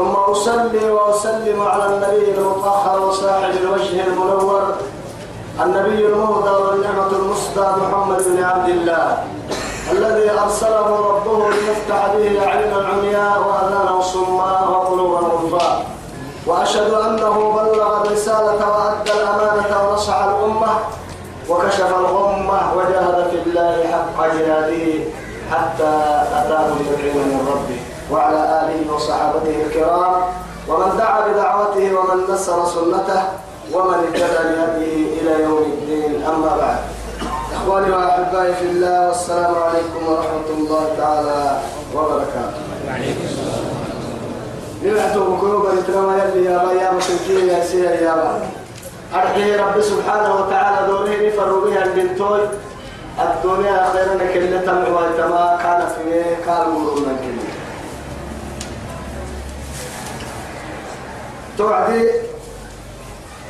ثم أصلي وأسلم على النبي المطهر وصاحب الوجه المنور النبي المهدى والنعمة المسدى محمد بن عبد الله الذي أرسله ربه ليفتح به أعين العمياء وأذان الصماء وقلوب الغرفاء وأشهد أنه بلغ الرسالة وأدى الأمانة ونصح الأمة وكشف الغمة وجاهد في الله حق جهاده حتى أتاه اليقين من ربه. وعلى آله وصحابته الكرام ومن دعا بدعوته ومن نصر سنته ومن اهتدى بهديه إلى يوم الدين أما بعد. إخواني وأحبائي في الله والسلام عليكم ورحمة الله تعالى وبركاته. وعليكم السلام نلعتوا بقلوب الاترام يلي يا با يا مسلكين يا سير يا با أرحي رب سبحانه وتعالى دوره نفر بها البنتوي الدنيا خيرنا كلة ويتما كان في كان مرورنا كلمة توعدي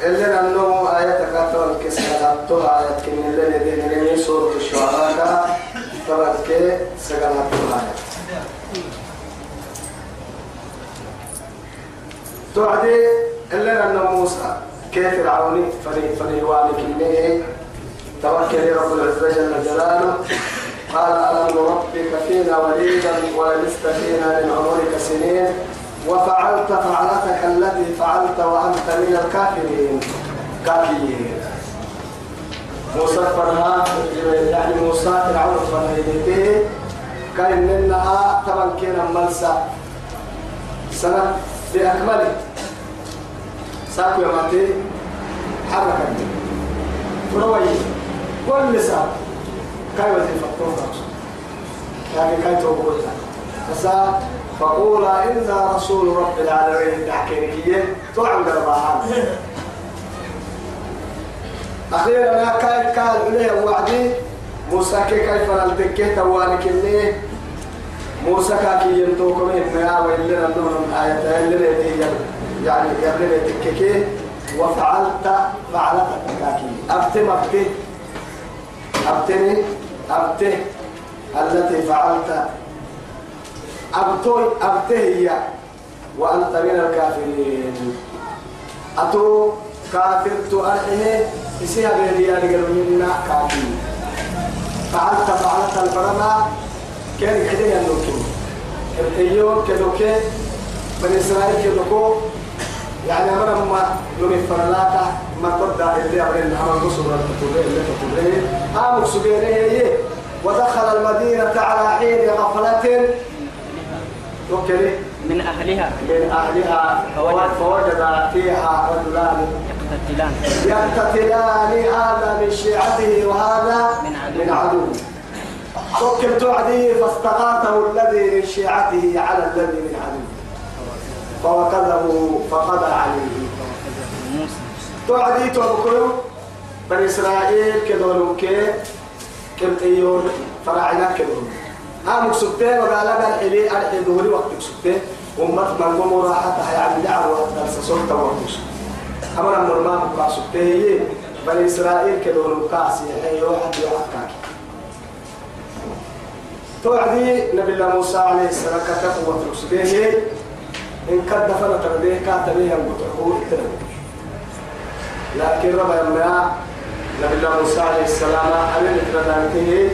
اللي ننو آية كاتو الكسر تو آية كن اللي ندين لي سورة الشعراء طبعا كي سجل تو آية توعدي اللي ننو موسى كيف فرعوني فري فري والي كنيه توكل رب العزة جل جلاله. قال ألم نربك فينا وليدا ولبثت فينا من عمرك سنين. وفعلت فعلتك التي فعلت وأنت من الكافرين. كافرين. موسى فرها يعني موسى فرعون فرهيدته كان منها طبعا كان ملسا سنة بأكمله. ساكو يماتي حركة. فروي كل ساعة كاي وزي فطوطة يعني كاي توقوتها. فسا فقولا إنا رسول رب العالمين تحكيركيين طبعا قرباها أخيرا يا كاي كاي عليه وعدي. موسى كي كيف نلتكي توالك اللي موسى كاكي ينتوكم إنها وإلنا نمهم آية اللي يعني يبني تككي وفعلت فعلتك كاكي أبتم أبتم أبتني. أبته التي فعلت أبتوي أبته هي وأنت من الكافرين. أتو كافر تؤرحه إسيها بيدي قالوا منا كافر فعلت فعلت البرمة كان كده ينوكي. الأيوم كدوكي بني إسرائيل كدوكو يعني أنا ما نمي فرلاتا ما تبدا اللي أبرين أمر قصر الكتبين اللي كتبين آمك سبينيه ودخل المدينة على حين غفلة وكلي من أهلها. من أهلها. فوجد- فوجد فيها رجلان. يقتتلان. يقتتلان. هذا من شيعته وهذا من عدو. من عدو وكل تعدي فاستغاثه الذي من شيعته على الذي من عدو فوكله فقضى عليه. موسى. توعدي توكلوا. بني إسرائيل كدولوا كي كم تيون آمك سبتين وقال لك الحلي الحلي دوري وقتك سبتين ومت من قوم راحتها يعني دعوة درس سلطة وقتك أمر المرمان بقى سبتين. بني إسرائيل كدولوا كاسي حي واحد كاكي توعدي نبي الله موسى عليه السلام كتب وترسبيه إن كد فلا ترديه كاتبيه ينقطعه لكن ربا يمنا نبي الله موسى عليه السلام أنا نتردانته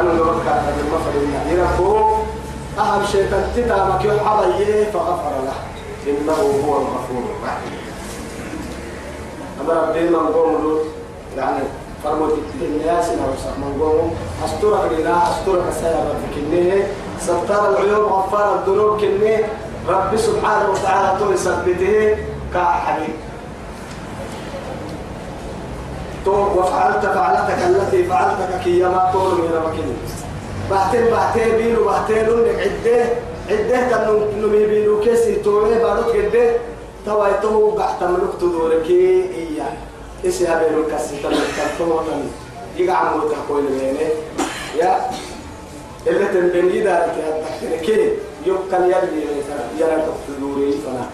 أنا نرد كاتب المفرد يركو أهم شيء تتامك يحضيه فغفر له. إنه هو الغفور الرحيم. أما ربي من قوم يعني فرموا الناس من قوم أسترك لنا أسترك سيارة كنيه ستار العيوب غفار الذنوب كنيه ربي سبحانه وتعالى طول سبته. كحبيب تو وفعلت فعلتك التي فعلتك كي ما طول من مكين بعتين بعتين بيلو بعتين لك عدة عدة كان نمي بينو كيسي توي بارك جده توا يتو قحت ملك تدوركي إياه إيش هذا الكاسي تلك تلك يقع موت كويل بينه يا. اللي تنبني دارك يا تحكي يمكن يلي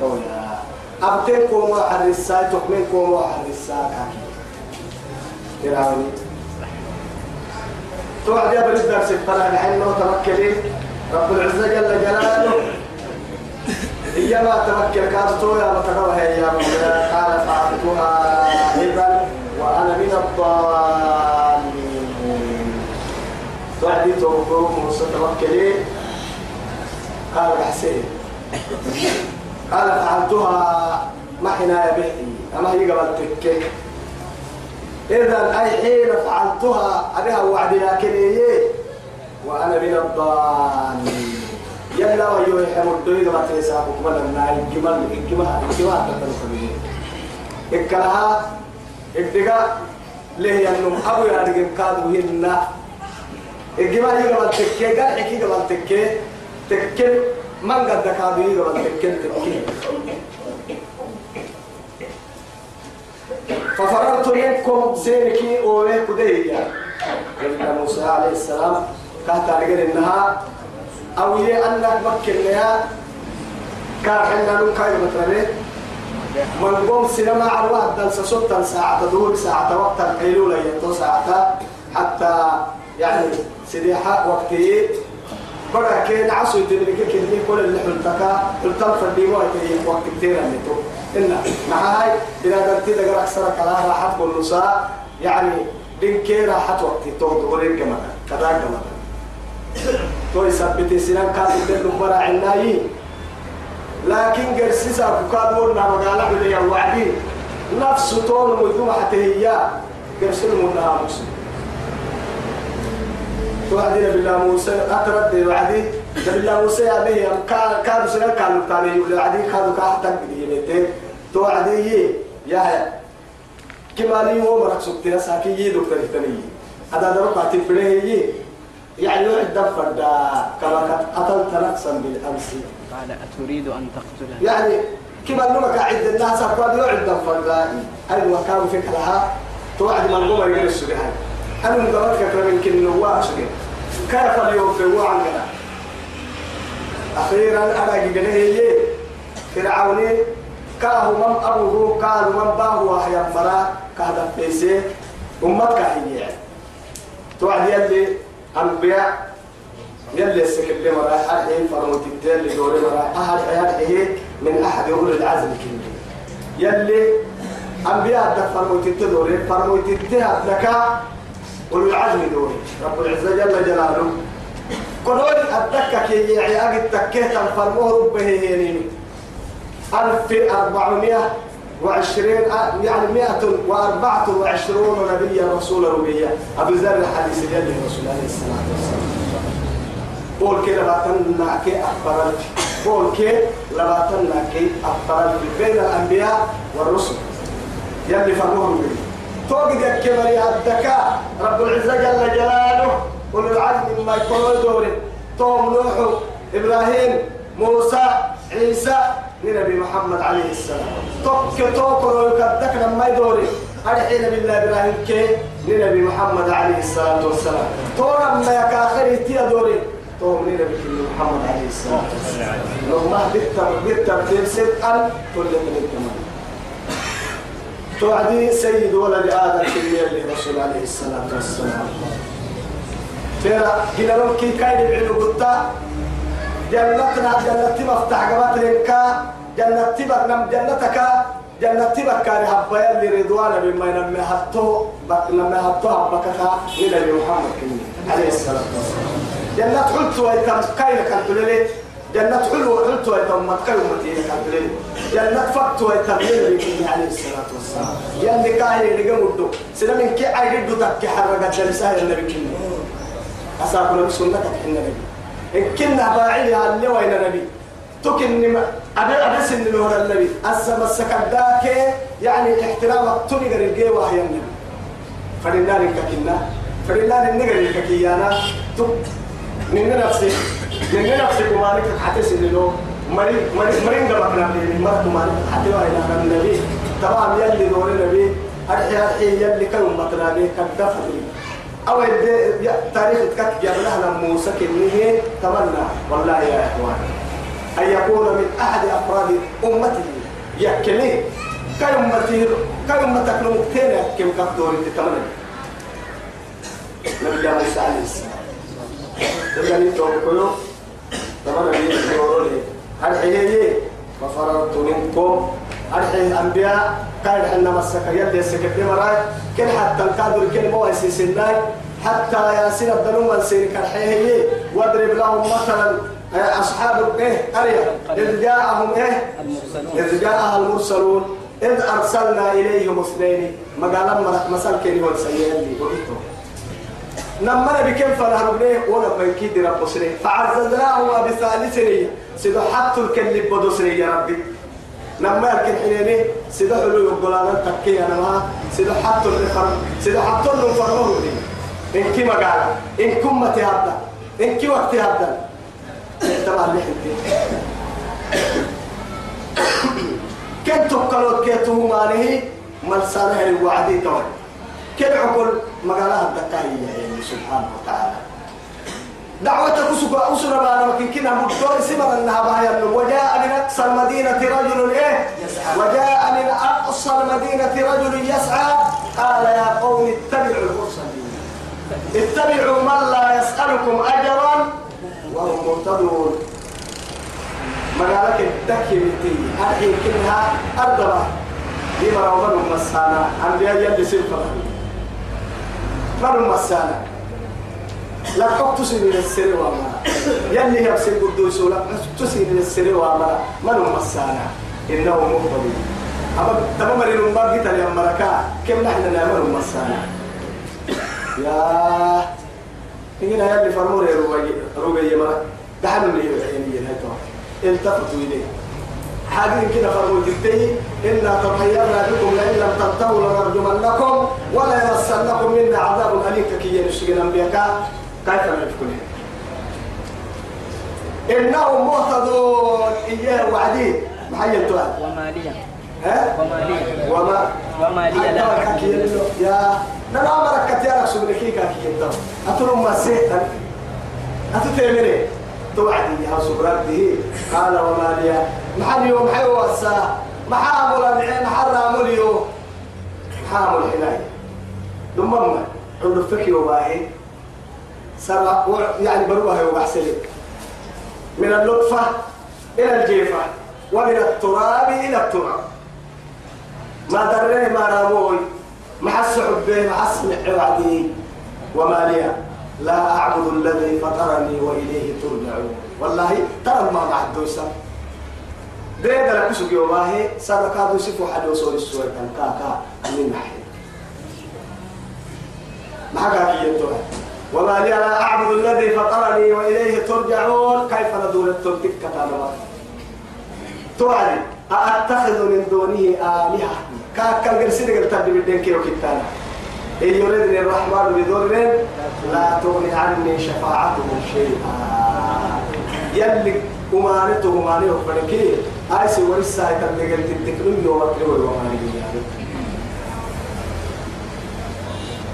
تويا. أبتين كوما حرسا تكمن كوما حرسا كاكي. تراوني توعد يا بريد درس القرآن حينه توكلي رب العزة جل جلاله. هي ما توكل كاتو يا متكوه يا قال فعلتها إذا وأنا من الضالين. توعدي توقو موسى توكلي قال حسين. قال فعلتها ما حنا بيتي أما هي قبل تكي إذا أي حين فعلتها أبيها وعدي لكن إيه؟ وأنا من الضالين. يلا ويو يحمل دوي ما تيسا حكم لنا الجمال الجمال الجمال تتنقل إكلها إدقا ليه ينم أبو يارجم كادو هنا الجمال يقبل تكي قال حكي قبل تكي. تكي من قد كادو يقبل تكي تكي. ففررت منكم زينكي أوه كدية قلنا موسى عليه السلام كهتا لقل إنها أو هي أنك مكن لها كان حنا نوكا يمتري من قوم سينما على واحد دل سوتا ساعة دور ساعة وقت القيلولة يتو ساعة. حتى يعني سريحة وقتي. بڑا كين عصو كنتي كل اللي حلتك فرديمو يتبرك وقت كتير نتو إن مع هاي إذا قلت لك أكثر كلام راحت بالنساء يعني دين راحت وقتي. تو تقولين كمان كذا كمان تو يثبت سنان كان يدل برا عناي لكن قرسيسا كادورنا مقالة بدي الوعدي نفس طول مدوم حتى هي. قرسل منا مسلم وعدنا بالله موسى. أترد وعدي. بالله موسى عليه كان كانوا سنة كانوا كانوا وعدي كانوا كحتى بدي توعدي يا كما لي هو مرك سبتنا ساكي دكتور تاني هذا درو قاتل بره يعني يعد فردا كما قتلت نفسا بالأمس. قال أتريد أن تقتلني. يعني كما نمك عد الناس قال يعد فردا. أيوه كانوا فيك لها توعد من قوم يجري السجهاء أنا مدرك كلام يمكن نواش كيف اليوم في وعنا أخيرا أنا جنيه فرعوني كاهو من أبوه كاهو من باه وحيا مرا كهذا بيسي أمك هي توعد يلي أنبياء يلي السكر مرا أرحي فرموت الدين لدوري مرا أهل حياته من أحد أولي العزم كله يلي أنبياء دك فرموت الدوري فرموت الدين لك أولي العزم دوري. رب العزة جل جلاله قلول الدكة كي يعني أجد تكيت فرموه ربه هينيني ألف أربعمائة وعشرين يعني مئة وأربعة وعشرون نبيا رسول ربيا أبو ذر الحديث يلي الرسول عليه الصلاة والسلام. قول كي لباتنا كي أخبر قول كي لباتنا كي أخبر بين الأنبياء والرسل. يلي فرموهم به توقد يا الذكاء رب العزة جل جلاله. أولو العزم مما يكون دوري. توم نوح إبراهيم موسى عيسى لنبي محمد عليه السلام. توك توكل ويكدك لما يدوري. أرحين بالله إبراهيم كي لنبي محمد عليه الصلاة والسلام. تورا ما يكاخر يتيا دوري توم لنبي محمد عليه الصلاة والسلام. لو ما بالترتيب صدقا كل من التمام توعدي سيد ولد آدم كمية لرسول عليه الصلاة والسلام. ترى هنا لو كي كاين بعلو قلتا جنتنا جنتي مفتاح قبات لنكا جنتي بقنم جنتك جنتي بكاري حبايا لرضوان بما ينمي بك لما حطو حبك إلى محمد. عليه والسلام جنة حلت ويتم كاين كانت لي جنة حلو حلت ويتم متكل ومتين كانت لي جنة فقت ويتم لي عليه الصلاة والسلام. يعني كاين اللي قمدو. سلام كي عيدو تكي حرقت جلسة النبي كني أساكنا بسنتك النبي إن كنا باعيها اللي وين نبي. تكن أبي أبي سن نور النبي. أسمى السكداك يعني احترام التوني قريب وهي النبي. فلله لك كنا. فلله النقر لك كيانا. تك من نفسي من نفسك مالك حتى سنلو مري مري مرين قبل نبي مرت مالك حتى وإلى النبي. تمام يلي دور النبي. أرحي أرحي يلي كانوا مطلابي كدفتني أو تاريخ تكت جبلها موسى كنيه تمنى والله يا إخوان أن يكون من أحد أفراد أمته يكلي كأمته كأمتك نمتين كم كفتور تتمنى. نبي موسى عليه السلام. تبني توقيو تمنى بيه يورولي هل حيي ففررت منكم. أرحي الأنبياء كان حنا مسك يلي السكت مراي كل حتى الكادر كل مو سناي حتى يا سين الدنوم السير كالحيه واضرب لهم مثلا أصحاب إيه أريا إذ جاءهم إيه؟ إذ جاءها المرسلون إذ أرسلنا إليهم اثنين مقالا مرق مسال كني والسيئة اللي وقيتهم نمنا بكم فنهربنيه ولما يكيد رب سري فعززناهما بثالث سري سيدو حتى الكلب بدو سري يا ربي. لما يركن حيني سيدو حلو يقول أنا تكي أنا ما حتى الفر سيدو حتى الفرمه لي. إن كي مقالا إن كم متهبدا إن كي وقت هبدا تبع لحنتي كنت تقلوا كيتو مانه ملسانه الوعدي توي. كل عقل يعني سبحانه وتعالى. دعوتك أسرة أسرة بانا مكين كنا مدور سمر أنها بايا وجاء من أقصى المدينة رجل إيه؟ وجاء من أقصى المدينة رجل يسعى. قال يا قوم اتبعوا المرسلين. اتبعوا من لا يسألكم أجرا وهم مهتدون مقالك الدكيمتي أرحي كنها أردبا لما روضنا مسانا. أنبياء يلي سلفة من مسانا؟ لا حق تسيني للسر وما يلي يبسي قدوس لا تسيني للسر وما من مسانا إنه مهتدي أما تمام اللي نبغي تاني أمريكا كم نحن نعمل مسانا يا هنا يلي فرمور روبي روبي مرة دحنا اللي يعني هاي التفتوا إليه. حاجين كده فرموا جدي. إنا تطيرنا بكم لئن لم تنتهوا لنرجمنكم ولا يمسنكم منا عذاب أليم. كي ينشغل أنبياء. كيف نفكون إنهم مهتدون إياه وعدين محي التوال وما لي ها وما لي وما وما لي لا يا نلا مركت يا رسول الله. كي كاكي يلو أترم ما سيحتن أتتمري توعدي يا سبرته قال وما لي محل يوم حيوة الساعة محامل العين حرام اليوم. محامل الحلاي دمما عود فكي سرع يعني بروها وبحسلي من اللطفة إلى الجيفة ومن التراب إلى التراب. ما دري ما راموي محس حبي محس وعدي وما لي لا أعبد الذي فطرني وإليه ترجعون. والله ترى ما بعد دوسا ده ده لك سوق يومه سبب كادو سيفو حد وصول السوق كان كاكا من ناحية. ما حكى ينتهى وما لي لا أعبد الذي فطرني وإليه ترجعون. كيف ندور التلتك كتابة توعدي أأتخذ من دونه آلهة؟ كاكا قرسي قلت بدين كيلو كتانا إن يردني الرحمن بضر لا تغني عني شفاعتهم شيئا. يلي أمانته أمانه فرنكي آيسي ورسا يتبقى قلت التكنون يوم أكلوا الومانه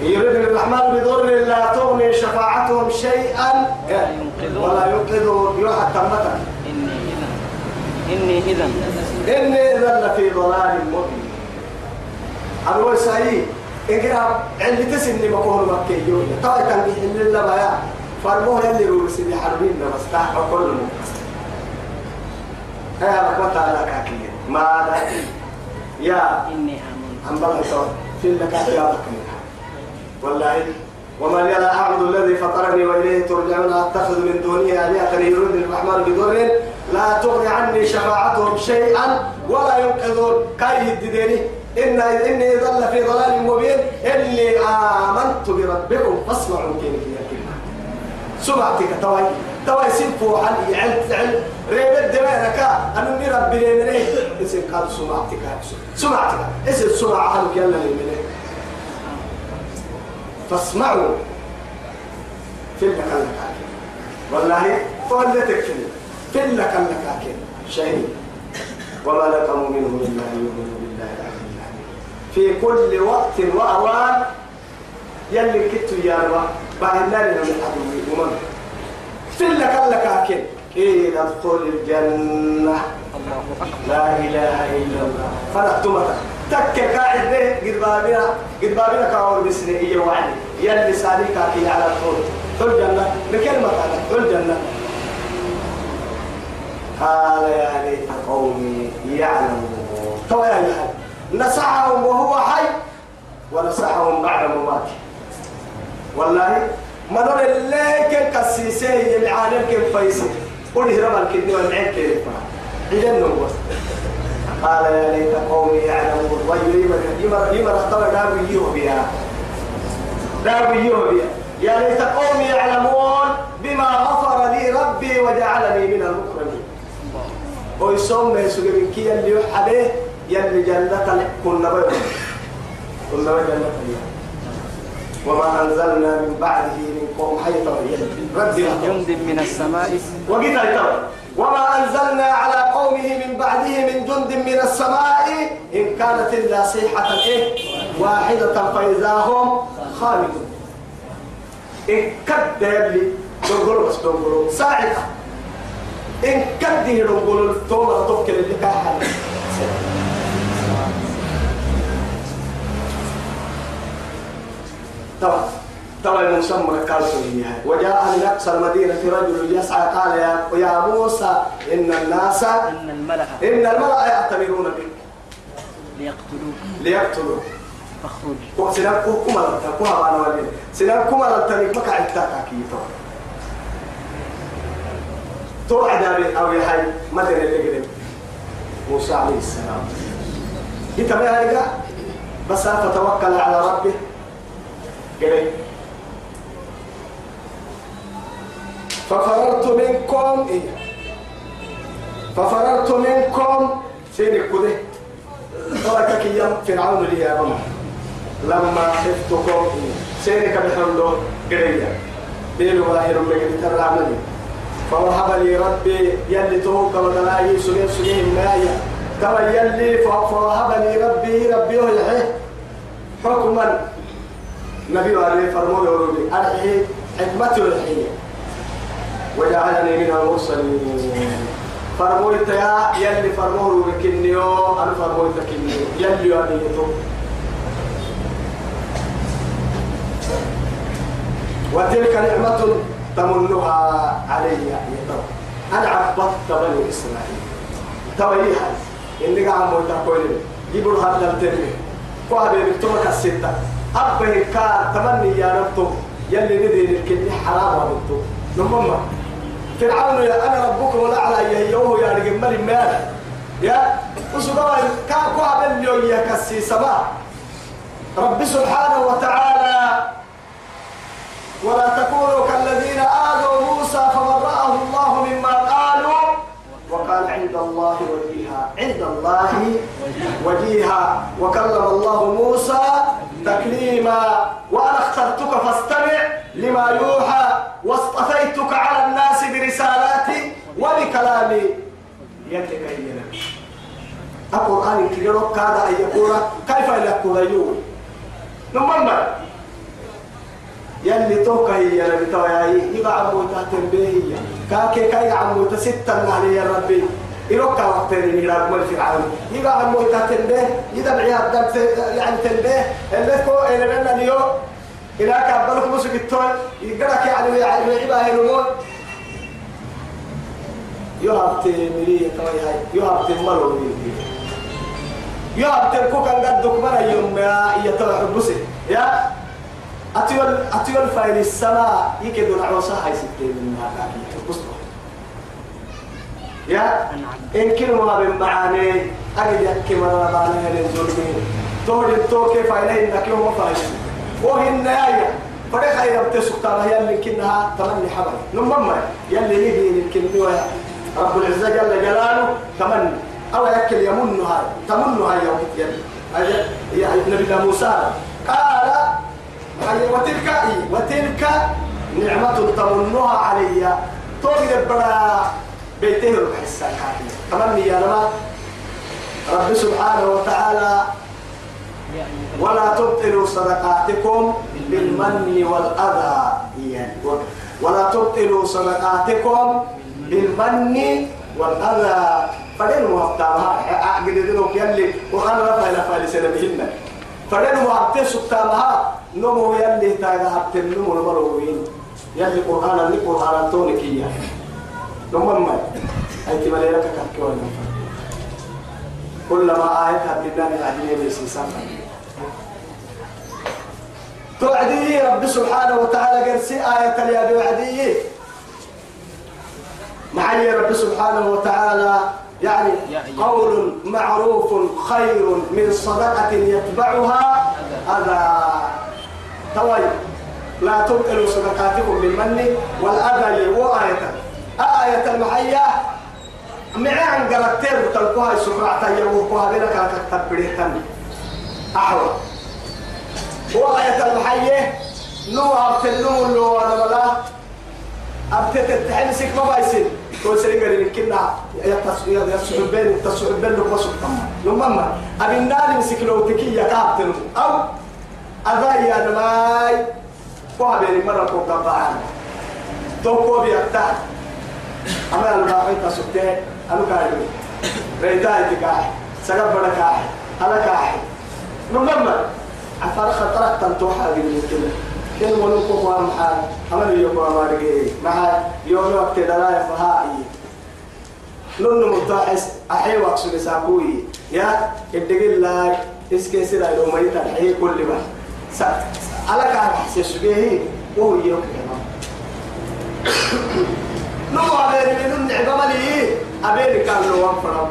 يردني الرحمن بضر لا تغني شفاعتهم شيئا. ولا ينقذون يوحد تمتا إني إذا إني إذا لفي ضلال مبين. أبو سعيد إنكرا عندي تسني مكون مكي يوم طبعا بيحل الله بيا فرموه اللي رو سيدي حربين بس تحت كل مو يا رحمة الله كاكية ما يا إني بلغ في لك يا رحمة والله لي لا أعبد الذي فطرني وإليه ترجعون أتخذ من دونه آلهة يريد الرحمن بضر لا تغني عني شفاعتهم شيئا ولا ينقذون. كاي الديني. إن إني ظل في ضلال مبين. إني آمنت بربكم فاسمعوا كيف يكلمة سمعتك توي. توي سيبو عن علت علت ريب الدماء ركا أنا ربي لمني اسم قال سمعتك. سمعتك. اسم سمع يلا لمني فاسمعوا في المكان والله تكفي؟ في لك لك شيء وما نقموا منهم إلا أن يؤمنوا بالله العلي العظيم في كل وقت وأوان يلي كتو يا رب بعد النار من العدو ومن في لك لك أكل كي ندخل الجنة. لا إله إلا الله. فرحتمك تك قاعد به قد بابنا قد بابنا كاور بسنة إيه وعلي. يلي ساليك كي على الطول. حل جنة بكلمة هذا حل جنة. قال يا ليت قومي يعلمون تو يا جهل نسعهم وهو حي ونسعهم بعد مماته. والله ما نور الليك كسيسي العالم كيف فايسي قل هرب الكدني والعين كيف إذا نوبس قال يا ليت قومي يعلمون. ويريم يمر يمر اختبر دار بيها؟ دار بيها. يا ليت قومي يعلمون بما غفر لي ربي وجعلني من المكرمين. ويسوم ما يسوق من كي اللي يحبه يلي جنة كنا بيوم كنا جنة اليوم وما أنزلنا من بعده من قوم حيث ربي جند من السماء. وقيت التوى وما أنزلنا على قومه من بعده من جند من السماء إن كانت إلا صيحة إيه؟ واحدة فإذا هم خالدون. إن كد يبلي دنقلوا بس دنقلوا. ساعدة إن كد دنقلوا. توما توكل اللي كان طبعا. طبعا المسمى قال سوريا وجاء من أقصى المدينة رجل يسعى قال يا يا موسى إن الناس إن الملأ إن الملأ يعتبرون بك. ليقتلوك. ليقتلوا فاخرج. سنان كوما كوما أنا ولي سنان كوما تريك مكا عتاك كي تو تو عدابي أو يحي اللي قدم موسى عليه السلام. إنت ما بس فتوكل على ربه قال ففررت منكم إيه؟ ففررت منكم سين كده تركك يم فرعون لي يا رب لما خفتكم إيه؟ سينك بحمده قرية. دين واحد من ترى عملي فوهب لي ربي يلي توك ودلاي سنين سنين الناية كما يلي فوهب لي ربي ربي يحيه حكما. نبي عليه فرمو يقولي أرحي حكمته الحية وجعلني من المرسلين. فرمويت يا يلي فرموه بكنيو أنا فرمويت كنيو يلي أنيتو وتلك نعمة تمنها علي يا رب. أنا عبدت بني إسرائيل. تويها. إني قاعد موتا كويلين يقول هذا الترمي كوابي بكتومك الستة أبه كا تمني يا رب يلي ندين الكني حرام وبنتو نمما فرعون يا أنا ربكم الأعلى يا يوه يا رجل مال. يا وسبوا كا كوابي اليوم يا كسي سما رب سبحانه وتعالى. ولا تكونوا كالذين آذوا موسى قالوا وكان عند الله وجيها. عند الله وجيها. وكلم الله موسى تكليما. وأنا اخترتك فاستمع لما يوحى. واصطفيتك على الناس برسالاتي وبكلامي. يدك أينا القرآن كيرو كاد أن يقول كيف يقول نمم يلي توكا هي يا ربي توياي يبقى عمو تحتم به كاكي كاي عمو تستا علي يا ربي. يروكا وقتين يلا مال فرعون. يبقى عمو تحتم به يدبع يا دم يعني تنبه اللي كو اللي لنا اليوم إلى كابلك مسك التول. يقرأك يعني يعني يبقى هنمون يهب تمري توياي يهب تمرو يهب تركوك عن قدك مرة يوم يا يتوحد بسي يا؟ أتيول أتيول فايل السماء. يكيدوا العروسة هاي ستين من هذا يا إن كلمة بين معاني أجد يحكي مرة معاني للظلمين تقول التو كيف إليه؟ إنك يوم فايل وهي النهاية. فريق خير بتسوق. ترى يلي كنها تمني حبل. نمما يلي يجي الكلمة رب العزة جل جلاله تمني. أو يأكل يمنها تمنها يوم يلي يا نبي موسى. قال وتلك أي وتلك نعمة تمنها علي. توقي برا. بيته الحسان تمني يا لما رب سبحانه وتعالى ولا تبطلوا صدقاتكم بالمن والأذى. يعني ولا تبطلوا صدقاتكم بالمن والأذى. فدين موقتها أعقد ذنوك يلي وأنا رفع لفع لسنة بهن فدين موقتها سكتامها نمو يلي تاغا حبت النمو المروين. يلي قرآن اللي قرآن تونك نمو ما أي تمالي لك كاكيوان كلما آية بالله العديد بيسي توعدي رب سبحانه وتعالى قرسي آية اليابي وعدي. معي رب سبحانه وتعالى يعني يا قول معروف خير من صدقة يتبعها. أذى توي. لا تبطلوا صدقاتكم بالمن والأذى وآية آية المحية. معان قرأتين تلقوها السفرة يروقوها بلك تكتب أحوى. وآية المحية. نو أبتلو لو أنا ولا أبتت التحمسك ما بايسين. كل سريع قال كنا يتصوير يتصوير بين يتصوير بين لو بس لما أبي النار مسك لو تكي يا كابتن أو أذا يا نماي كوا بين مرة كوا بعان توكو أما الباقي تسوته أنا قاعد ريتاي تكاي سقف بدكاي أنا كاي لما؟ عفار خطرت تنتوحى بالمثل كن ولو كوا محال. أمر يكوا ما رجع مع يوم وقت دلاء فهاي نون متاحس أحي وقت ساقوي. يا الدقيق لا إسكي سيدا يوم يتا أحي كل ما. سا على كان حسيس به وهو يوم ملي أبيني كان لو وفرم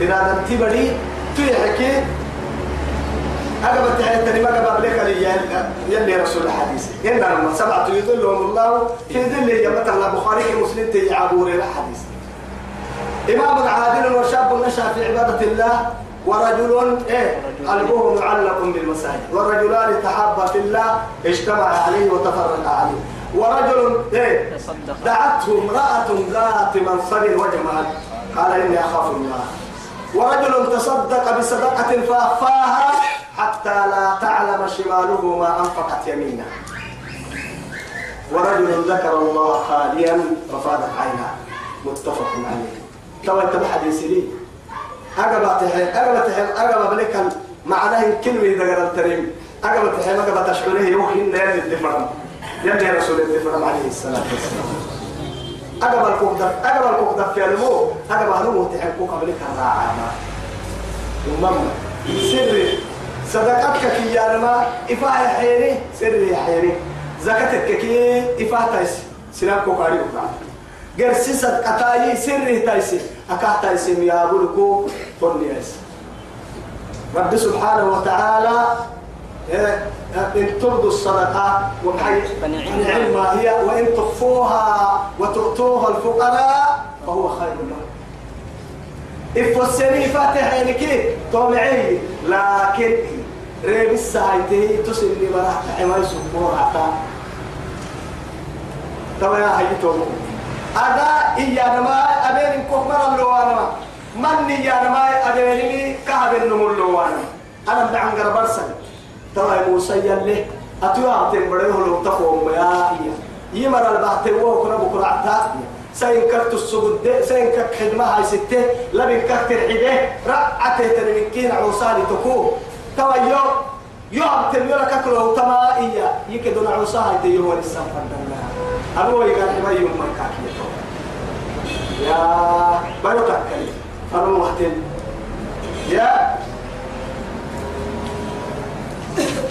إذا تبدي تيحكي أقبل تحيتني ما قبل لك لي يلي رسول الحديث إن سبعة يذلهم الله في ذل يمت الله بخاري مسلم تي عبور الحديث إمام عادل وشاب نشأ في عبادة الله ورجل إيه قلبه معلق بالمساجد والرجلان تحابا في الله اجتمع عليه وتفرق عليه ورجل إيه؟ دعته امرأة ذات منصب وجمال. قال إني أخاف الله ورجل تصدق بصدقة فأخفاها حتى لا تعلم شماله ما أنفقت يمينه ورجل ذكر الله خاليا ففاضت عيناه. متفق عليه. تو انت بحديث لي. أقبل تحي أقبل تحي أقبل بلك معناه كلمة إذا قرأت تريم. أقبل تحي ما قبل تشعره يوحين لا يدفرم يلي رسول الدفرم عليه الصلاة والسلام. أقبل كوك دف أقبل كوك دف في المو أقبل نمو تحي كوك قبلك الراعي المهم سري. صدقتك كي يا نما إفاه حيري. سري يا حيري. زكاتك كي إفاه تايس سلام كوكاري وكا قرسي صدقتاي سري تايس أكاه تايس يا بلكو فنياس رب سبحانه وتعالى إن تبدوا الصدقة وحي فنعم. ما هي. وإن تخفوها وتؤتوها الفقراء فهو خير لكم إفوسني فاتح عينك طمعي لكن ريب السايتي تسلي براح حما يسبور عطا. توا يا حي تومو. أدا إيا نما أبين كوكمر اللوانا من يا نما أبيني كهب النمو اللوانا أنا بدعم قربرسل توا يا موسى يلي أتوا عطين بديه لو تقوم يا إيا يمر البحث وكنا بكرة عطا. سين كرت السجود سين كك خدمة هاي ستة. لبن كك ترحبه رعته تنمكين عوصالي تكو. توا يو يوم تنيرا ككلو تما إيا يكدون عوصالي تيو ولسان فردنا أبو يقال حما يوم ما كاكي يا بيو كاكي أنا يا.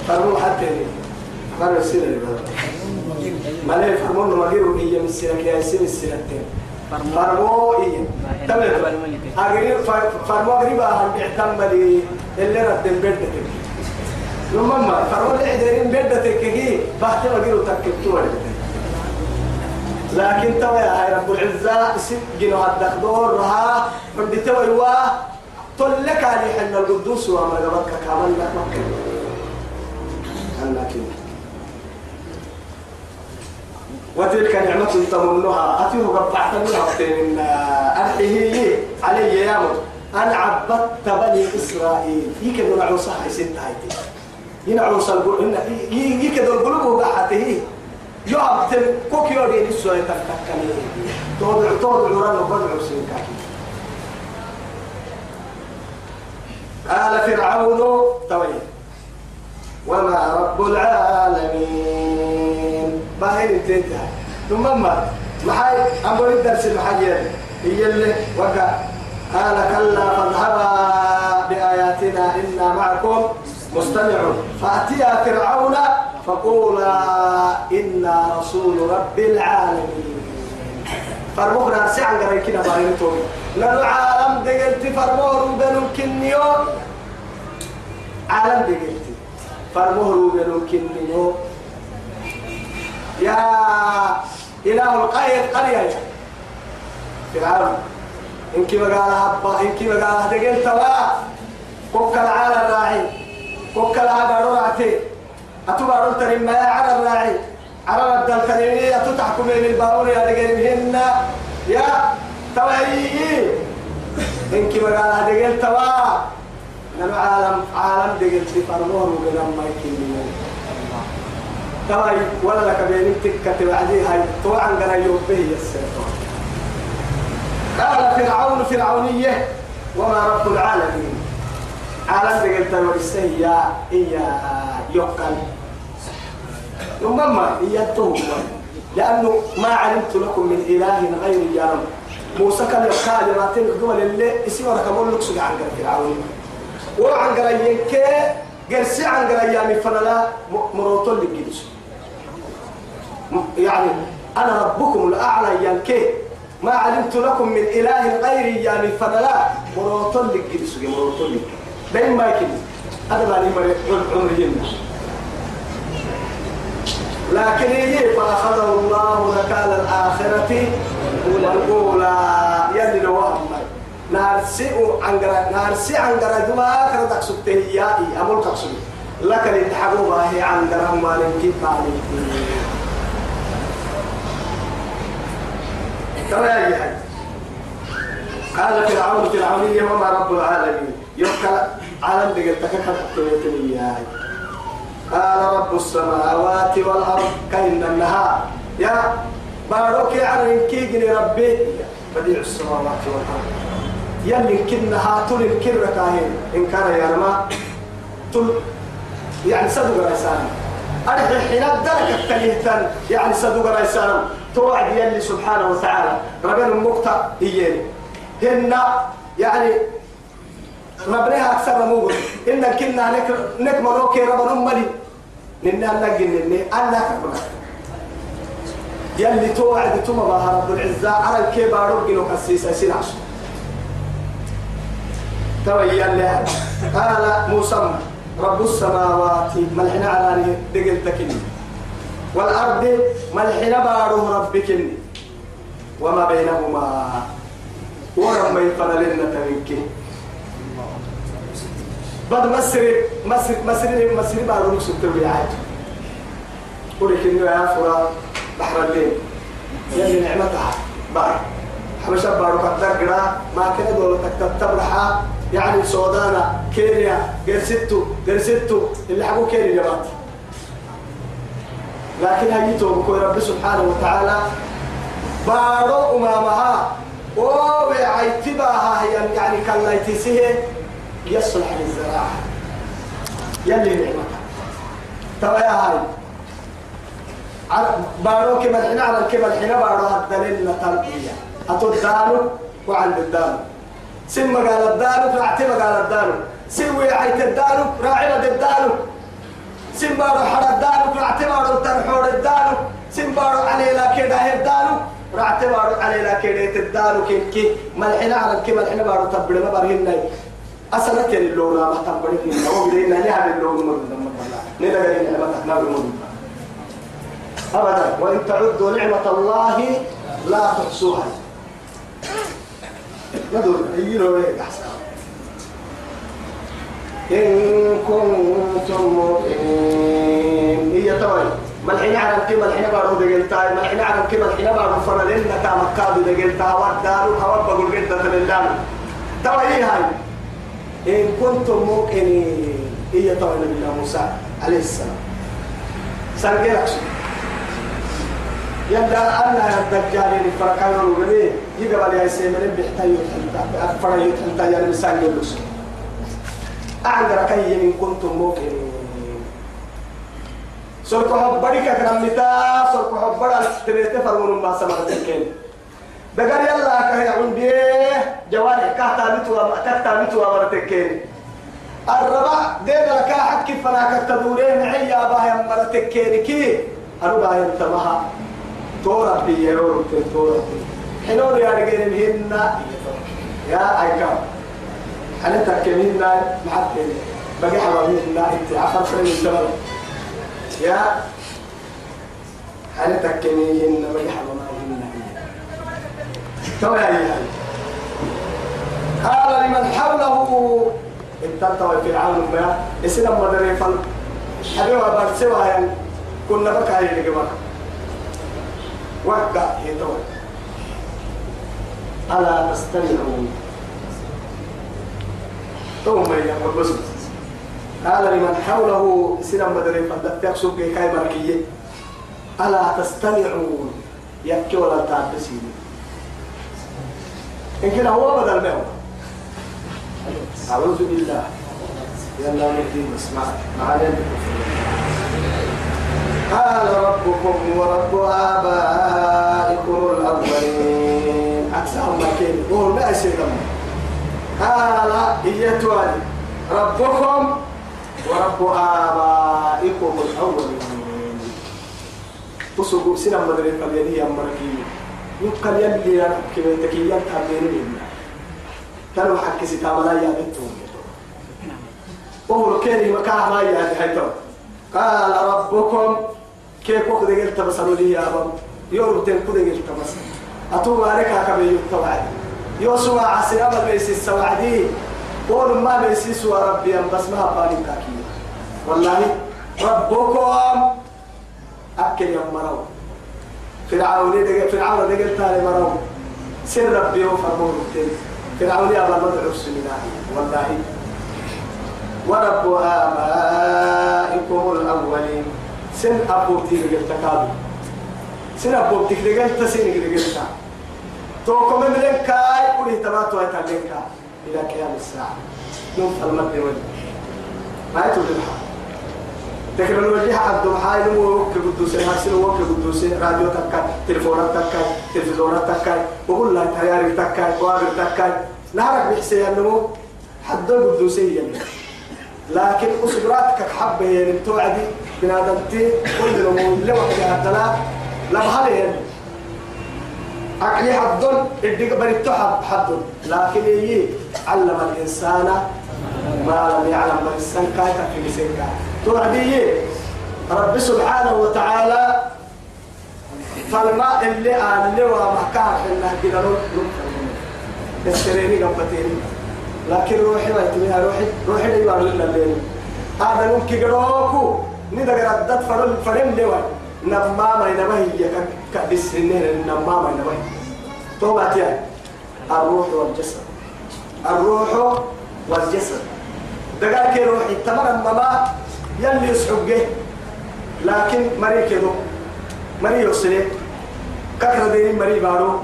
فرمو حتى فرمو السنة اللي بدأ ما لا يفهمون ما غيروا هي من السنة كي يسين السنتين فرمو إيه تمام. أغري فرمو غريبا هم بيعتم بلي اللي ردن بيدتك لما ما فرمو اللي عدين بيدتك كي بحث ما غيروا تكتوا لكن توا يا رب العزة سب جنو هدك دور رها بدي توا يوا تلك علي حنا القدوس وما قبلك كامل لك مكة. لكن. وتلك نعمة تمنها. أتيه قبعت منها من أرحيه علي يا مر أنا عبدت بني إسرائيل. يكدوا نعو صح ست هايتي ينعو صلبوا هنا يكدوا القلوب وقعته. يعبد كوكيو دي نسوة تكتكني توضع توضع رانو بدعو سنكاكي قال فرعون توي وما رب العالمين. باهين انتهى ثم ما محاي أقول الدرس المحاجر. هي اللي وقع. قال كلا فاذهبا بآياتنا إنا معكم مستمعون. فأتيا فرعون فقولا إنا رسول رب العالمين. فرمونا سعن قرأي كنا لأنه عالم دقلت فرموه بنو كنيو. عالم دقلت. فرموه بنو كنيو يا إله القرية القرية فرعون إنك مقال هبا إنك مقال دقل توا كوكا العالى الراعي كوكا العالى راعتي أتبع رلتني ما على الراعي على الدل كريمية تتحكم من البارون يا رجالهن يا توهي إنك مقال دقل توا نحن عالم عالم دقل تفرموه وقلم ما يكلمون تواي ولا لك بين تكة وعدي هاي. طوعا قال يوبه السيطان قال فرعون فرعونية وما رب العالمين. عالم دقلت ورسيا إيا يقل. ثم ما إيا لأنه ما علمت لكم من إله غير يا رب. موسى كان يقال ما تلك دول اللي اسمه ركبون لك سجع عن وعن قريين كي قرسي عن قريين فلا مروتون للجلس يعني أنا ربكم الأعلى ينكي ما علمت لكم من إله غيري يعني فلا مروتون لك جلس مروتون لك دايما ما يكلم هذا ما لي عمري لكن هي فأخذه الله نكال الآخرة والأولى يلي لوهم نارسي عنقرا نارسي عنقرا دوا كردك سبتهيائي أمول كسبي لك اللي تحبوا باهي عنقرا مالك كيف عليك ترى يا حي قال فرعون فرعونية وما رب العالمين. يبقى عالم دقل تكحر يا قال رب السماوات والأرض كأن النهار. يا باروك عن ربي. بديع السماوات والأرض. يلي كنها تل الكرة كاهن إن كان يا رما تل يعني صدق رسالة أرجع حين درك التليهتان. يعني صدق رسالة توعد يلي سبحانه وتعالى. ربنا المقطع إياني هن يعني ربنا أكثر موجود إن كنا نك نك مروكي ربنا ملي ننا نجن نني أنا كبر يلي توعد توما رب العزة. على الكبار رجلو كسيسة سناش توي يلي قال موسى رب السماوات ملحنا على دقل تكني. والأرض ملحنا باره ربك وما بينهما. ورم يفعل لنا تنكي. بعد مصر مصر مصر مصر بارو سكر عاد. ولك إنه يا فرا بحر الليل. يلي نعمتها. بار حبشة بارو قدر قرا ما كان دولة تتبرحا يعني سودانا كينيا قرستو قرستو اللي حقو كينيا بات لكن هيتو بكو رب سبحانه وتعالى. بارو أمامها. وعيتباها يعني كان يتسيه يصلح للزراعة. يلي نعمتها. ترى يا هاي. بارو كما الحين على الكبل الحين بارو الدليل تربية. أتو الدانو وعند الدانو. سم قال الدانو راعتي قال الدانو سوي عيت الدانو راعي الدانو سم بارو حر الدانو راعتي بارو تنحور الدانو سم بارو علي لا كده الدانو راعتي بارو علي لا كده الدانو كي كي ملحين على الكبل الحين بارو تبرد ما بارهن أصلا كان اللون ما تنبرك من هو بدينا نعمل اللون مرة نلا قال نعمة نار مرة أبدا. وإن تعدوا نعمة الله لا تحصوها. ليه أحسن. إن كنتم مؤمنين. هي توي ملحين على القيمة الحين بارو دقلتا ملحين على القيمة الحين بارو فرلين نتا مكادو دقلتا ودارو هوا بقول لله توا إيه هاي؟ إن كنتم موقنين هي طبعا نبينا موسى عليه السلام. سنجلك يلا أنا الدجال اللي فرقان الرجلين يقبل يا سيمين بيحتاج يتحلتا أفرا يتحلتا يعني مسانجل لسه أعذر كي إن كنتم موقنين سرق حبري كرم متا سرق حبر تريت فرمون ما سمعت الكين دقر يلا كهي عندي جوارح كهتا بتوا كهتا بتوا مرتكين الربع دين لك حد كيف أنا كتدورين عيا باهي مرتكين كي؟ أنا باهي تورا بي يورو تورا بي حنون يا رجال هن يا ايكا أنا تكلمين محد بقي حبابين أنت عفوا فريم الزمن يا هل تكنيهن ملح وماهن تو يا قال لمن حوله. اتلتوا فرعون ما اسنا مدري فل حبيبا برسوا يعني. كنا بكا هي جماعة وقع هي تو ألا تستمعون ثم يقول بس قال لمن حوله سنة مدري فدتك سوق كاي مركية. ألا تستمعون يبكي ولا تعبسين. إن كان هو بدل ما أعوذ بالله. يلا نهدي اسمع معنا قال ربكم ورب آبائكم الأولين أكثر مكين وهو ما يصير قال هي توالي ربكم ورب آبائكم الأولين تصبوا سنة مدري فليني أمركي يقال يلي كما تكيان تابين لنا كانوا حكي ستامنا يا بنتهم وهو كان مكان ما يهدي قال ربكم كيف وقت قلت بسألوا لي يا أبا يورب تنكو قلت بس. أتوب عليك كبير التوعد. يوسف عسير أبا بيسي السوعدي. قول ما بيسي سوى ربي بس ما بالي كاكي والله ربكم أكل يا مرو. فرعون دقل فرعون دقل تالي مرو. سر ربي وفرمون التين فرعون يا أبا مدعو السمناء والله ورب آبائكم الأولين. سن أبو تيرجل تكادو سن أبو تيرجل تسين تيرجل توكم من كاي كل تباتوا يتعلمك إلى قيام الساعة. يوم المد وجه ما يتوجد الحق. تكنولوجيا عبد الحايل ووك قدوس هاسل ووك قدوس راديو تكاي تلفونات تكاي تلفزيونات تكاي وقول لك تياري تكاي قوابل تكاي. نهارك بحسي أنه حد قدوسي يعني. لكن أسبراتك حبة يعني توعدي بنادمتي. كل نمو لو حاجة لم هل يعني. عقلي حدون الدق بريتو حد حدون لكن يي؟ علم الإنسان ما لم يعلم الإنسان كايتا في مسيكا توعدي رب سبحانه وتعالى فالماء اللي آن اللي هو محكام إنه كده السريني قبتيني لكن روحي ما يتميها روحي روحي اللي يبقى لنا الليل. هذا ممكن قروكو. ندق ردت فرم فرم لوي. نماما ينبهي كبسنين نماما ينبهي توبة يعني الروح والجسد. الروح والجسد. دقال كي روحي تمام ماما. يلي يسحقه. لكن مري كدو مري يوصله كثر دين مري بارو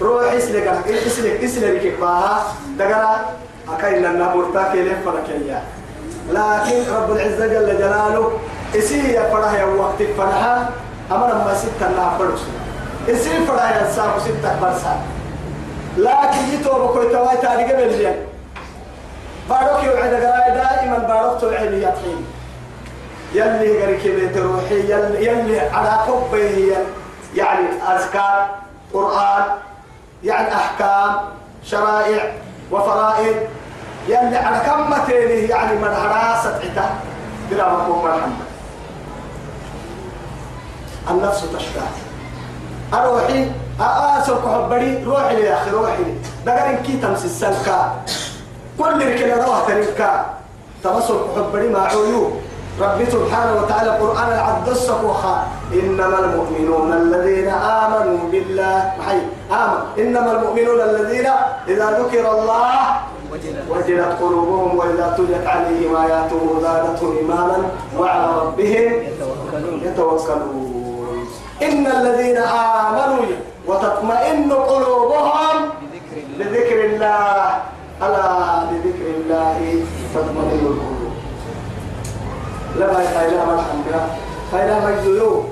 روح اسلك اسلك اسلك كباها دقال أكاين لنا مرتاك لين فركيا لكن رب العزة جل جلاله إسي فرح يا وقت فرحة أمر ما ستة لا فرس. إسي فرح يا ساق ستة برسا لكن يتوب كوي تواي تاريخ بلجين بارك يوعد قراء دائما بارك توعد يطحين يلي غير كبيت روحي يلي, يلي على حبه يعني أذكار قرآن يعني أحكام شرائع وفرائض. يلي على كم متينه يعني من حراسة عتا بلا مقوم محمد النفس تشتاق أروحي أسرق حبري روحي يا أخي روحي دقر كي تمس السلكا كل ركنا روح تركا تمسك حبري مع عيوب. ربي سبحانه وتعالى القرآن العبد السكوخا إنما المؤمنون الذين آمنوا بالله آمن. إنما المؤمنون الذين إذا ذكر الله وجلت قلوبهم وإذا تليت عليهم آياته زادتهم إيمانا وعلى ربهم يتوكلون. إن الذين آمنوا وتطمئن قلوبهم بذكر الله. ألا بذكر الله تطمئن القلوب. لما يخيلا مرحم بها خيلا مجدلو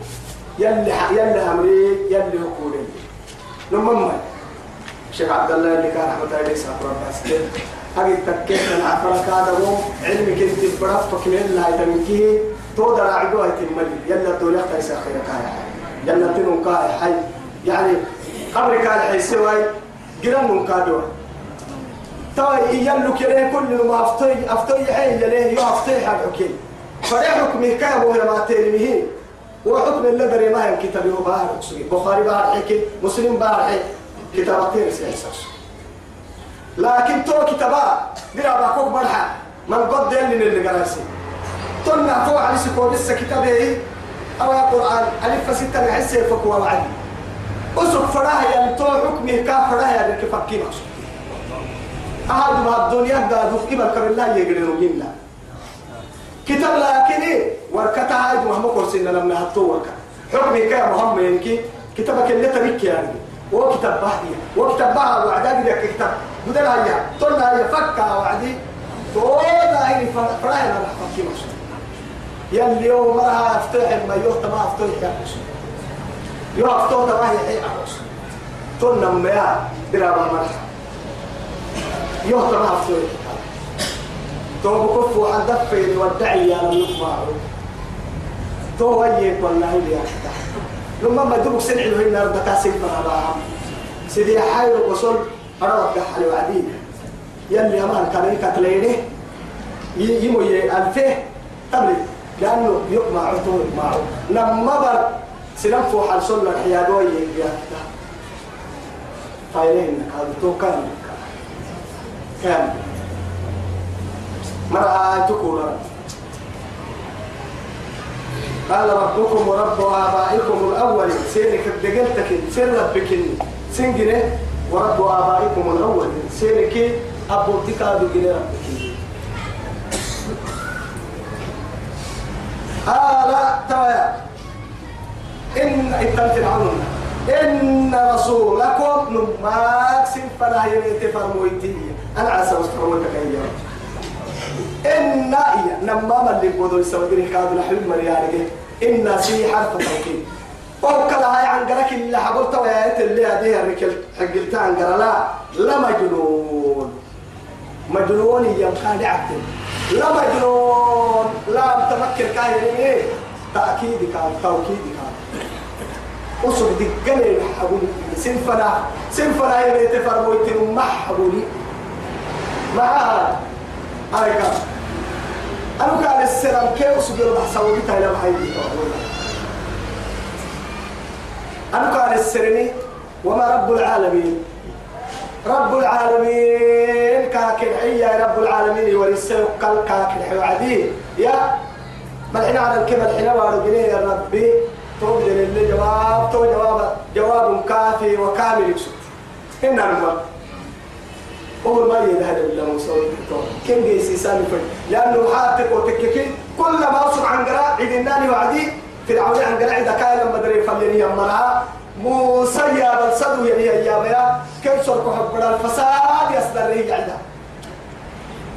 يلي يلي أمري يلي حقولي نمم شيخ عبد الله اللي كان رحمة الله يسعى بس هاي تكيت من عفرك هذا مو علمي كنت برفق من الله يتمكيه تودر عدوها يتملي يلا دولة تيسا خيرك هاي يلا تنون كاي حي. يعني قبرك كان حيسوي قرن كادوا طيب يلو كده كل ما أفتي أفتي حي يليه يو أفتي حق حكي فريح حكمه كان هو ما تلميه وحكم اللي ما هي كتاب بار بخاري بار حكي مسلم بار حكي. كتاب كثير سياسة لكن تو كتابا درا باكوك مرحا من قد يلي اللي قراسي تنا فوق على سكو لسه كتابه أو يا قرآن. ألف ستة نحس يفكوا وعدي أسك فراها يعني تو حكمه كا فراها يعني كيف كيما أحد ما الدنيا دا دفك بالكر الله يقدروا جنة كتاب لكن وركتها هاي مهما كورسنا لما هتو وركا حكمه كا مهم ينكي كتابك اللي تبيك يعني. وكتاب بحدي وكتاب بحر وعداد لك كتاب. بدل هيا. تقولنا هي فكا وعدي. تودا هي فراها أنا بحكي مش يلي يوم مرها أفتح ما يوم ما أفتح يا يو أفتح ما هي حي عروس تقولنا ما درا ما يوم ما أفتح. تو بكفوا عن دفين والدعي يا لم يسمعوا تو ويك والله يا لما ما دوك سنع له ربك سيفنا بقى سيدي حايل وصل أنا بحال وعدين يلي أمان كان يكتلينه يمو ألفه تبلي لأنه يقمع عطوه يقمعه لما بر سنفو حال صلى الحيادوية يا فايلين هذا تو كان كان مرأة تكورا قال ربكم ورب آبائكم الأول. سيرك دقلتك سير ربك. سنجنة ورب آبائكم الأول. سيرك أبو تكادو جنة ربك. قال توايا إن إتمت عننا إن رسولكم نماك سنفنا ينتفر مويتي. أنا عسى واسترمتك أيام إن إيا نما من اللي بودو يسوي كادو نحب مريانك إن سي حرف توكيد. وكلا هاي عن قرك اللي حقلت ويايت اللي هذه الركل حقلت عن لا لا مجنون. مجنون يمكن عبد. لا مجنون. لا متفكر كاين إيه تأكيد كان توكيد كان أصل دقني حبولي سنفنا سنفنا يلي تفرمويتين ما حبولي معها أريكا. أنا كان السلام. كيف أصل بحسوا بيتا إلى محيدي أنا كان السرني وما رب العالمين؟ رب العالمين كاكن حيا رب العالمين. ورسل قل كاكن حيا عدي يا ملحنا على الكلمة الحين وارجليه يا ربي. توجد اللي جواب تو جواب. جواب كافي وكامل يكسب. هنا نقول أول ما يدهد إلا موسى كم جيسي سامي فن. لأنه حاتك وتككي. كل ما أصب عن قراء عيد الناني وعدي فرعون عن قراء إذا كان لما دري فليني يمرها موسى يا بل صدو يا يا يا كيف صركوا حبنا الفساد يصدر لي عدا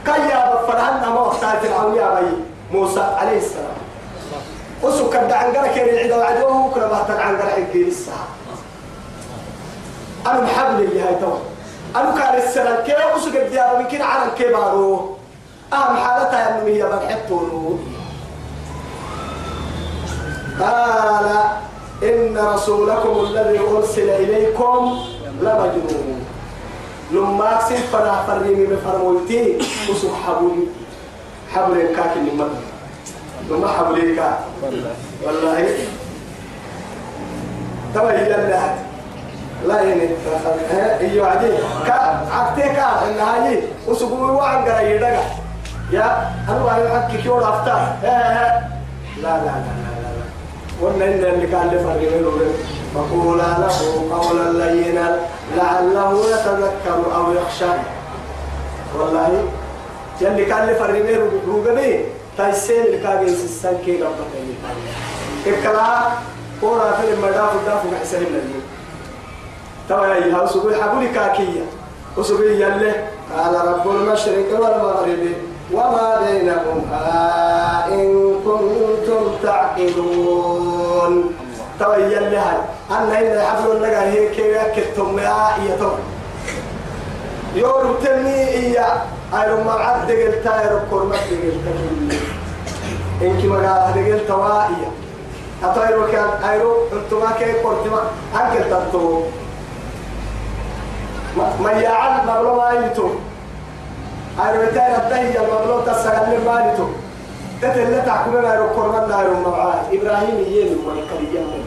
كي يا بفرهن ما وقتها فرعون يا بي موسى عليه السلام. وسك كد عن قراء كان العدا وعدوه كل ما تن عن قراء الجيل الساعة. أنا محبل اللي هاي توه. أنا كان السنة كي وسك الديار يمكن على الكبارو. أهم حالتها أنه هي بنحطه قال إن رسولكم الذي أرسل إليكم لمجنون. لما أكسب فنا فرمي بفرمويتي وسك حبولي. حبل الكاك اللي مدن. لما حبولي كاك. والله. تبا هي اللي لا يعني هي كا عكتي كا؟ إن هاي. وسقوا وعن قرأ يدقا يا أنا ما أحكي كيور أفتح لا لا لا لا لا لا. وإن اللي كان لفرق فقولا له قولا لينا لعله يتذكر أو يخشى. والله يلي كان لفرق روغبي تايسين اللي كان يسسن كي ربك إكلا كورا في المدافع دافع حسين النبي توا يا وسبوي حبولي كاكية. وسبوي يلي قال رب المشرق والمغرب وما بينهما إن كنتم تعقلون. توا يلي هاي أنا إن حبل لك هيك يكتم يا إيتو يورو تني إيا أيرو ما عد دقل تايرو كورمت دقل تكيل إنك ما قال دقل توائية أتايرو كان أيرو أنتما كي كورتما أنكل تنتو. ما يعد مغلو ما يتو أيرو تاير الدهي المغلو تسغل ما يتو تتلت تحكمنا أيرو كورمت أيرو معاه إبراهيم يين ويكريم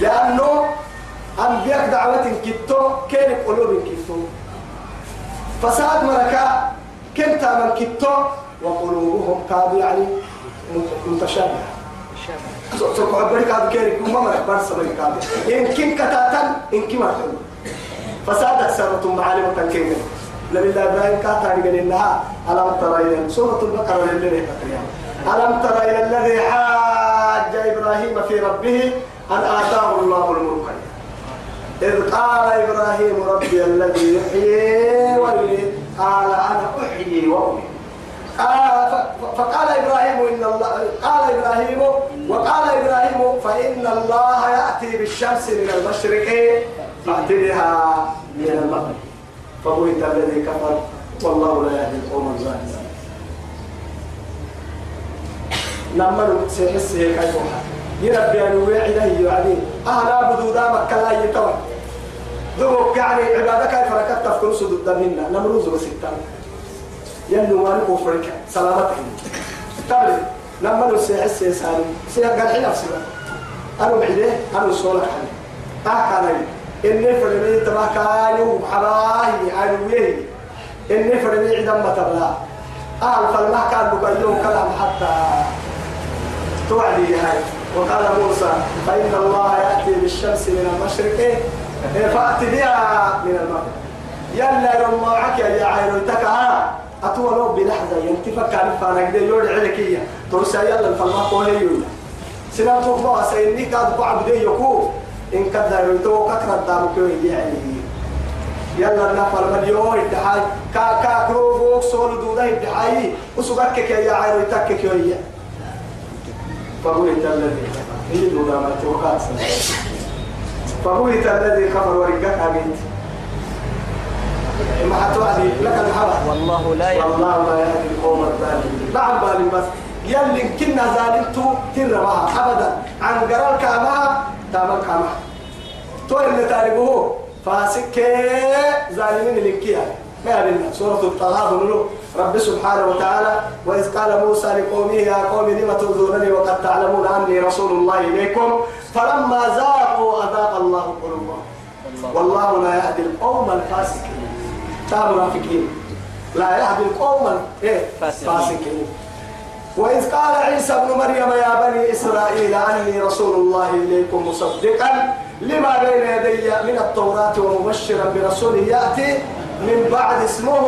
لأنه أنبياء دعوة كتو كان قلوب كتو. فساد مركا كنت من كتو وقلوبهم كادوا يعني متشابهة سوف أقولك هذا كيري كم مرة برس مركا إن كن كتاتا إن كم مرة فساد أكثر معالم نبي الله إبراهيم كاتاني قال إنها ألم ترى إلى سورة البقرة للذي ألم ترى إلى الذي حاج إبراهيم في ربه أن آتاه الله الملك إذ قال إبراهيم ربي الذي يحيي ويميت. قال أنا أحيي وأميت. فقال إبراهيم إن الله قال إبراهيم وقال إبراهيم فإن الله يأتي بالشمس من المشرق فأتي بها من المغرب. فبهت الذي كفر والله لا يهدي القوم الظالمين. لما سيحس هيك يربي أن وعده يعني أهلا بدودا مكة لا يتوى ذوق يعني عبادة كيف ركبت تفكر سدود منا نمروز وستان. يلو ما نكو فرك سلامتك. تبلي لما نسيح السيساني سيح قال حين أفسنا أنا بعيده. أنا سولك حالي أحكى إني فرمي تبا كايو حباهي عيويه إني فرمي عدم تبلا أهل فالله كان بقيوم كلام حتى توعدي هاي وقال موسى فإن الله يأتي بالشمس من المشرق فأتي بها من المغرب. يلا يوم معك يا عينو تكا أتولو بلحظة ينتفك عن فارق دي يورد عليكية ترسى يلا الفلما قوهي سنة تقوى سيني قعب دي يكو إن كد يريتو كثرة دارو كوي يعني يلا نفر مليون ادعاي كا كا كروبوك سول دودا ادعاي وسبكك يا عينو تكك يا. فبهت الذي هي دودا ما توقع فبهت الذي كفر ورقك عبيد ما حتوعدي لك الحرة والله لا يهدي. والله لا يهدي القوم الظالمين. نعم بالي بس. يلي كنا زالنتو تر معها. أبدا. عن قرار كامها تامل كامها تو اللي تاريخه فاسك ظالمين الانكيا ما يبين سورة التغابن له رب سبحانه وتعالى وإذ قال موسى لقومه يا قوم لم تؤذونني وقد تعلمون أني رسول الله إليكم؟ فلما زاغوا أذاق الله قلوبهم. والله لا يهدي القوم الفاسقين. تا منافقين. لا يهدي القوم إيه فاسقين. فاسقين. وإذ قال عيسى ابن مريم يا بني إسرائيل أني رسول الله إليكم مصدقا لما بين يدي من التوراة ومبشرا برسول يأتي من بعد اسمه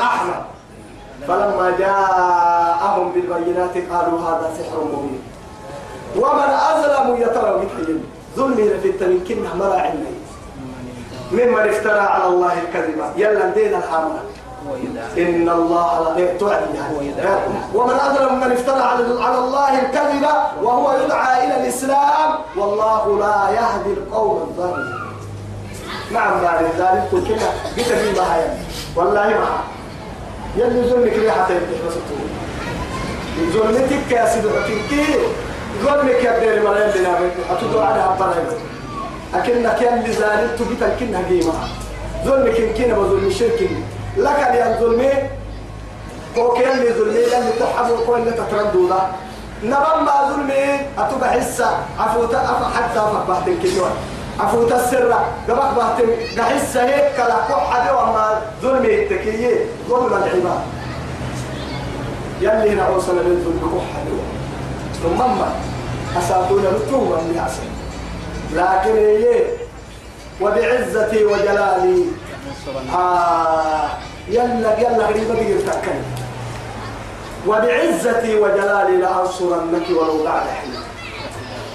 أحمد. فلما جاءهم بالبينات قالوا هذا سحر مبين. ومن أظلم يترى مثلهم ظلمي في التمكين مرا عندي ممن افترى على الله الكذب. يلا دين الحامل إن الله ومن أظلم من افترى على الله الكذب وهو يدعى إلى الإسلام والله لا يهدي القوم الظالمين. نعم بعد ذلك قلت في بهايا والله ما يلي زلك ريحة بس زلتك يا سيدي حكيمتي ظلمك يا بني مريم بنا أتدعو عليها بريم أكنك يلي زالت بيتا كنها قيمة ظلمك إن كنا بظلم لك اللي ظلمي كان اللي ظلمي لم تحبوا كل اللي تتردوا ده. نبما ظلمي أتوقع حسة عفوتا أفا حتى أفا بحتن كنوان عفوتا السر. قبك بحتن قحسة هيك كلا. دي وما ظلمي التكيي ظلم العباد يلي هنا أوصل للذل بكحة ثم ما أساتون التوبة من أسل لكن هي وبعزتي وجلالي. آه يلا يلا قريبا تقدر تأكل وبعزتي وجلالي لأنصرنك ولو بعد حين.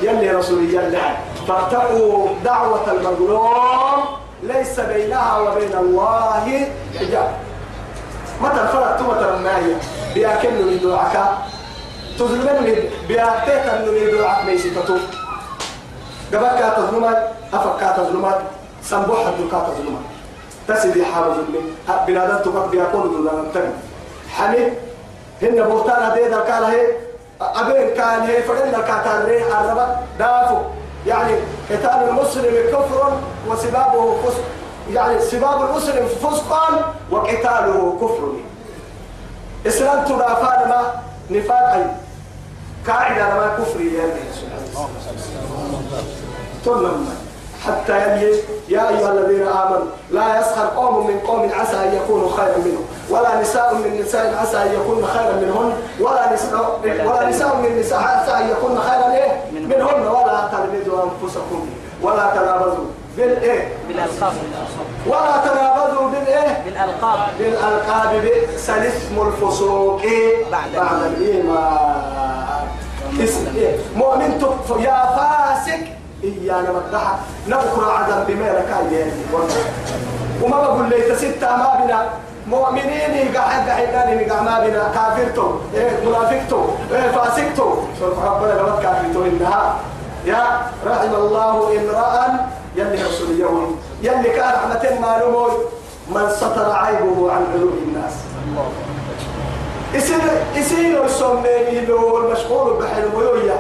يلي رسولي يلي فاتقوا دعوة المظلوم ليس بينها وبين الله حجاب. متى فرقت متى ما هي بياكل من دعاك. تظلمني بياتيك من دعاك ميسي تتو قبل تظلمات أفكا تظلمات سنبوح الدكا تظلمات تسدي حال ظلمي بنادم تقف بيكون ظلمان تاني حميد هن بورتان هذه ذكر هي أبين كان هي فقد الكاتان ري الربا دافو يعني قتال المسلم كفر وسبابه فسق يعني سباب المسلم فسقا وقتاله كفر. إسلام تدافع ما نفاق قاعدة ما كفر يا الله. حتى يلي يا أيها الذين آمنوا لا يسخر قوم من قوم عسى أن يكونوا خيرا منهم ولا نساء من نساء عسى أن يكون خيرا منهن ولا نساء ولا نساء من نساء عسى أن يكون خيرا إيه؟ منهن. ولا تلمزوا أنفسكم ولا تنابزوا بالإيه بالألقاب. ولا تنابزوا بالإيه بالألقاب. بالألقاب. بئس الاسم الفسوق. بعد بعد الإيمان. اسم إيه؟ مؤمن يا فاسق. إيانا مدحة نذكر عذاب بما لك وما بقول لي تستة ما بنا. مؤمنين قاعد قاعد قاعد ما بنا. كافرتو. إيه منافقتو. إيه فاسقتو. سوف ربنا لما كافرتو إنها. يا رحم الله امرأ يلي رسول اليوم. يلي كان رحمة معلومه من ستر عيبه عن عيوب الناس. يصير يصير يسمى له المشغول بحلم ويويا.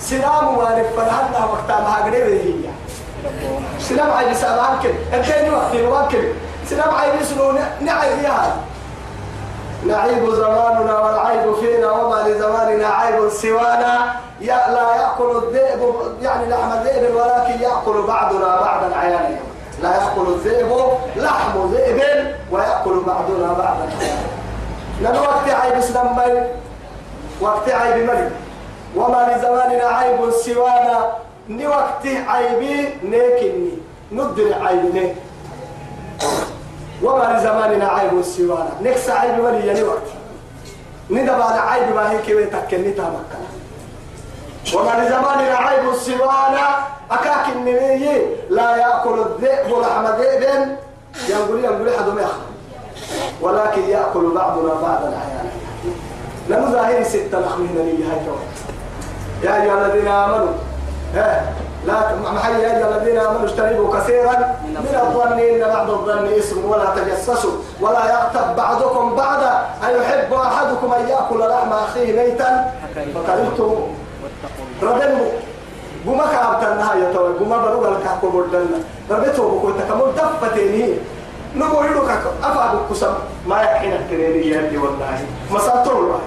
سلام وارف فرهنا وقتها ما قريبه هي. سلام عيب سلام كل الثاني وقت الوكل سلام عيب سنو نعيب يا نعيب زماننا والعيب فينا وما لزماننا عيب سوانا. يا لا يأكل الذئب يعني لحم الذئب ولكن يأكل بعضنا بعضا عيانا لا يأكل الذئب لحم ذئب ويأكل بعضنا بعضا عيانا وقت عيب سلام وقت عيب ملك. وما لزماننا عيب سوانا ني وقت عيبي نيكني ندري عيبني وما لزماننا عيب سوانا نكس عيب ولي يعني وقت ندب على عيب ما هي كيف تكني تمكنا وما لزماننا عيب سوانا أكاك النبي لا يأكل الذئب لحم ذئب ينقل ينقل حد يخرج ولكن يأكل بعضنا بعضا أحيانا لأنه ظاهر ستة نخمهنا لي هاي يا أيها الذين آمنوا ها لا محي يا أيها الذين آمنوا اجتنبوا كثيرا من الظن إن بعض الظن اسم ولا تجسسوا ولا يغتب بعضكم بعضا أن يحب أحدكم أن يأكل لحم أخيه ميتا؟ فكرهتم. ردنوا بما كابت النهاية توي بما بلوغ الكاكو بردنا ربيتو بكو تكمل دفتيني نقول لك أفعل كسم ما يحين التنيني يلي والله. مساتر الله.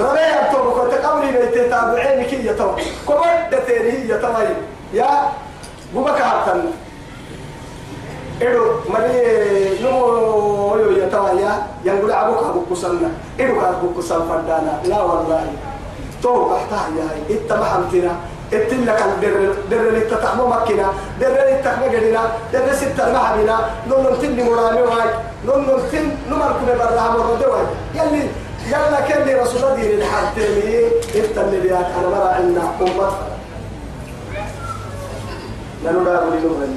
ربيع تو كنت قبلي بيت تابعيني كي يتو كبد تيري يتو يا بوبك هاتن إدو مري نمو يو يتو يا ينقل أبوك أبو كسلنا. إدو أبو كسل فردانا. لا والله. تو بحتها يا إنت ما حمتنا. اتلا كان در در اللي تتحمو مكنا در اللي تتحمو جدنا در ستة حبينا نون نتني مرامي واي نون نتن نمر كنا برا مرة دواي. يلي يلا كان لي رسول دين الحرتيني انت اللي بياك. أنا مرة عنا أمة. لأنه لا أقول لهم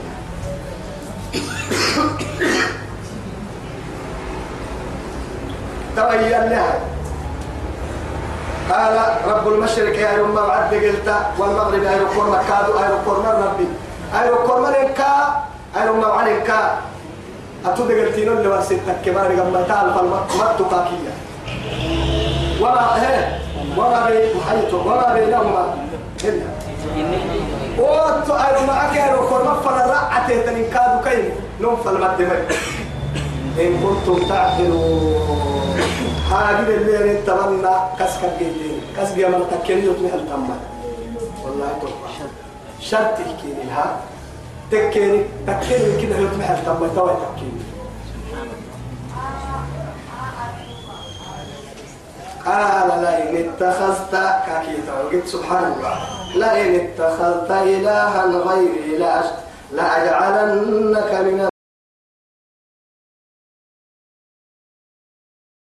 تبين لها. قال رب المشرق يا يوم بعد قلت والمغرب يا يوم ما كادوا يا يوم ربي. يا يوم نكا يا يوم ما عنكا أتود قلتين اللي ورسيتك كمان قبل تعال فالمت تقاكية وما هي وما بين محيط وما بينهما هنا وقت أنا معك يا ركور مفر رعته تنين كادو كين نوم فالمت إن كنتم تعقلون. هذه اللي نتمنى كسك الجيل كسك يا من تكلي يطمع التمة والله توقع شرط كيني ها؟ تكيني تكيني كده يطمع التمة توي تكيني. لئن اتخذت كاكيتا وقلت سبحان الله لئن اتخذت إلها غيري لأجعلنك من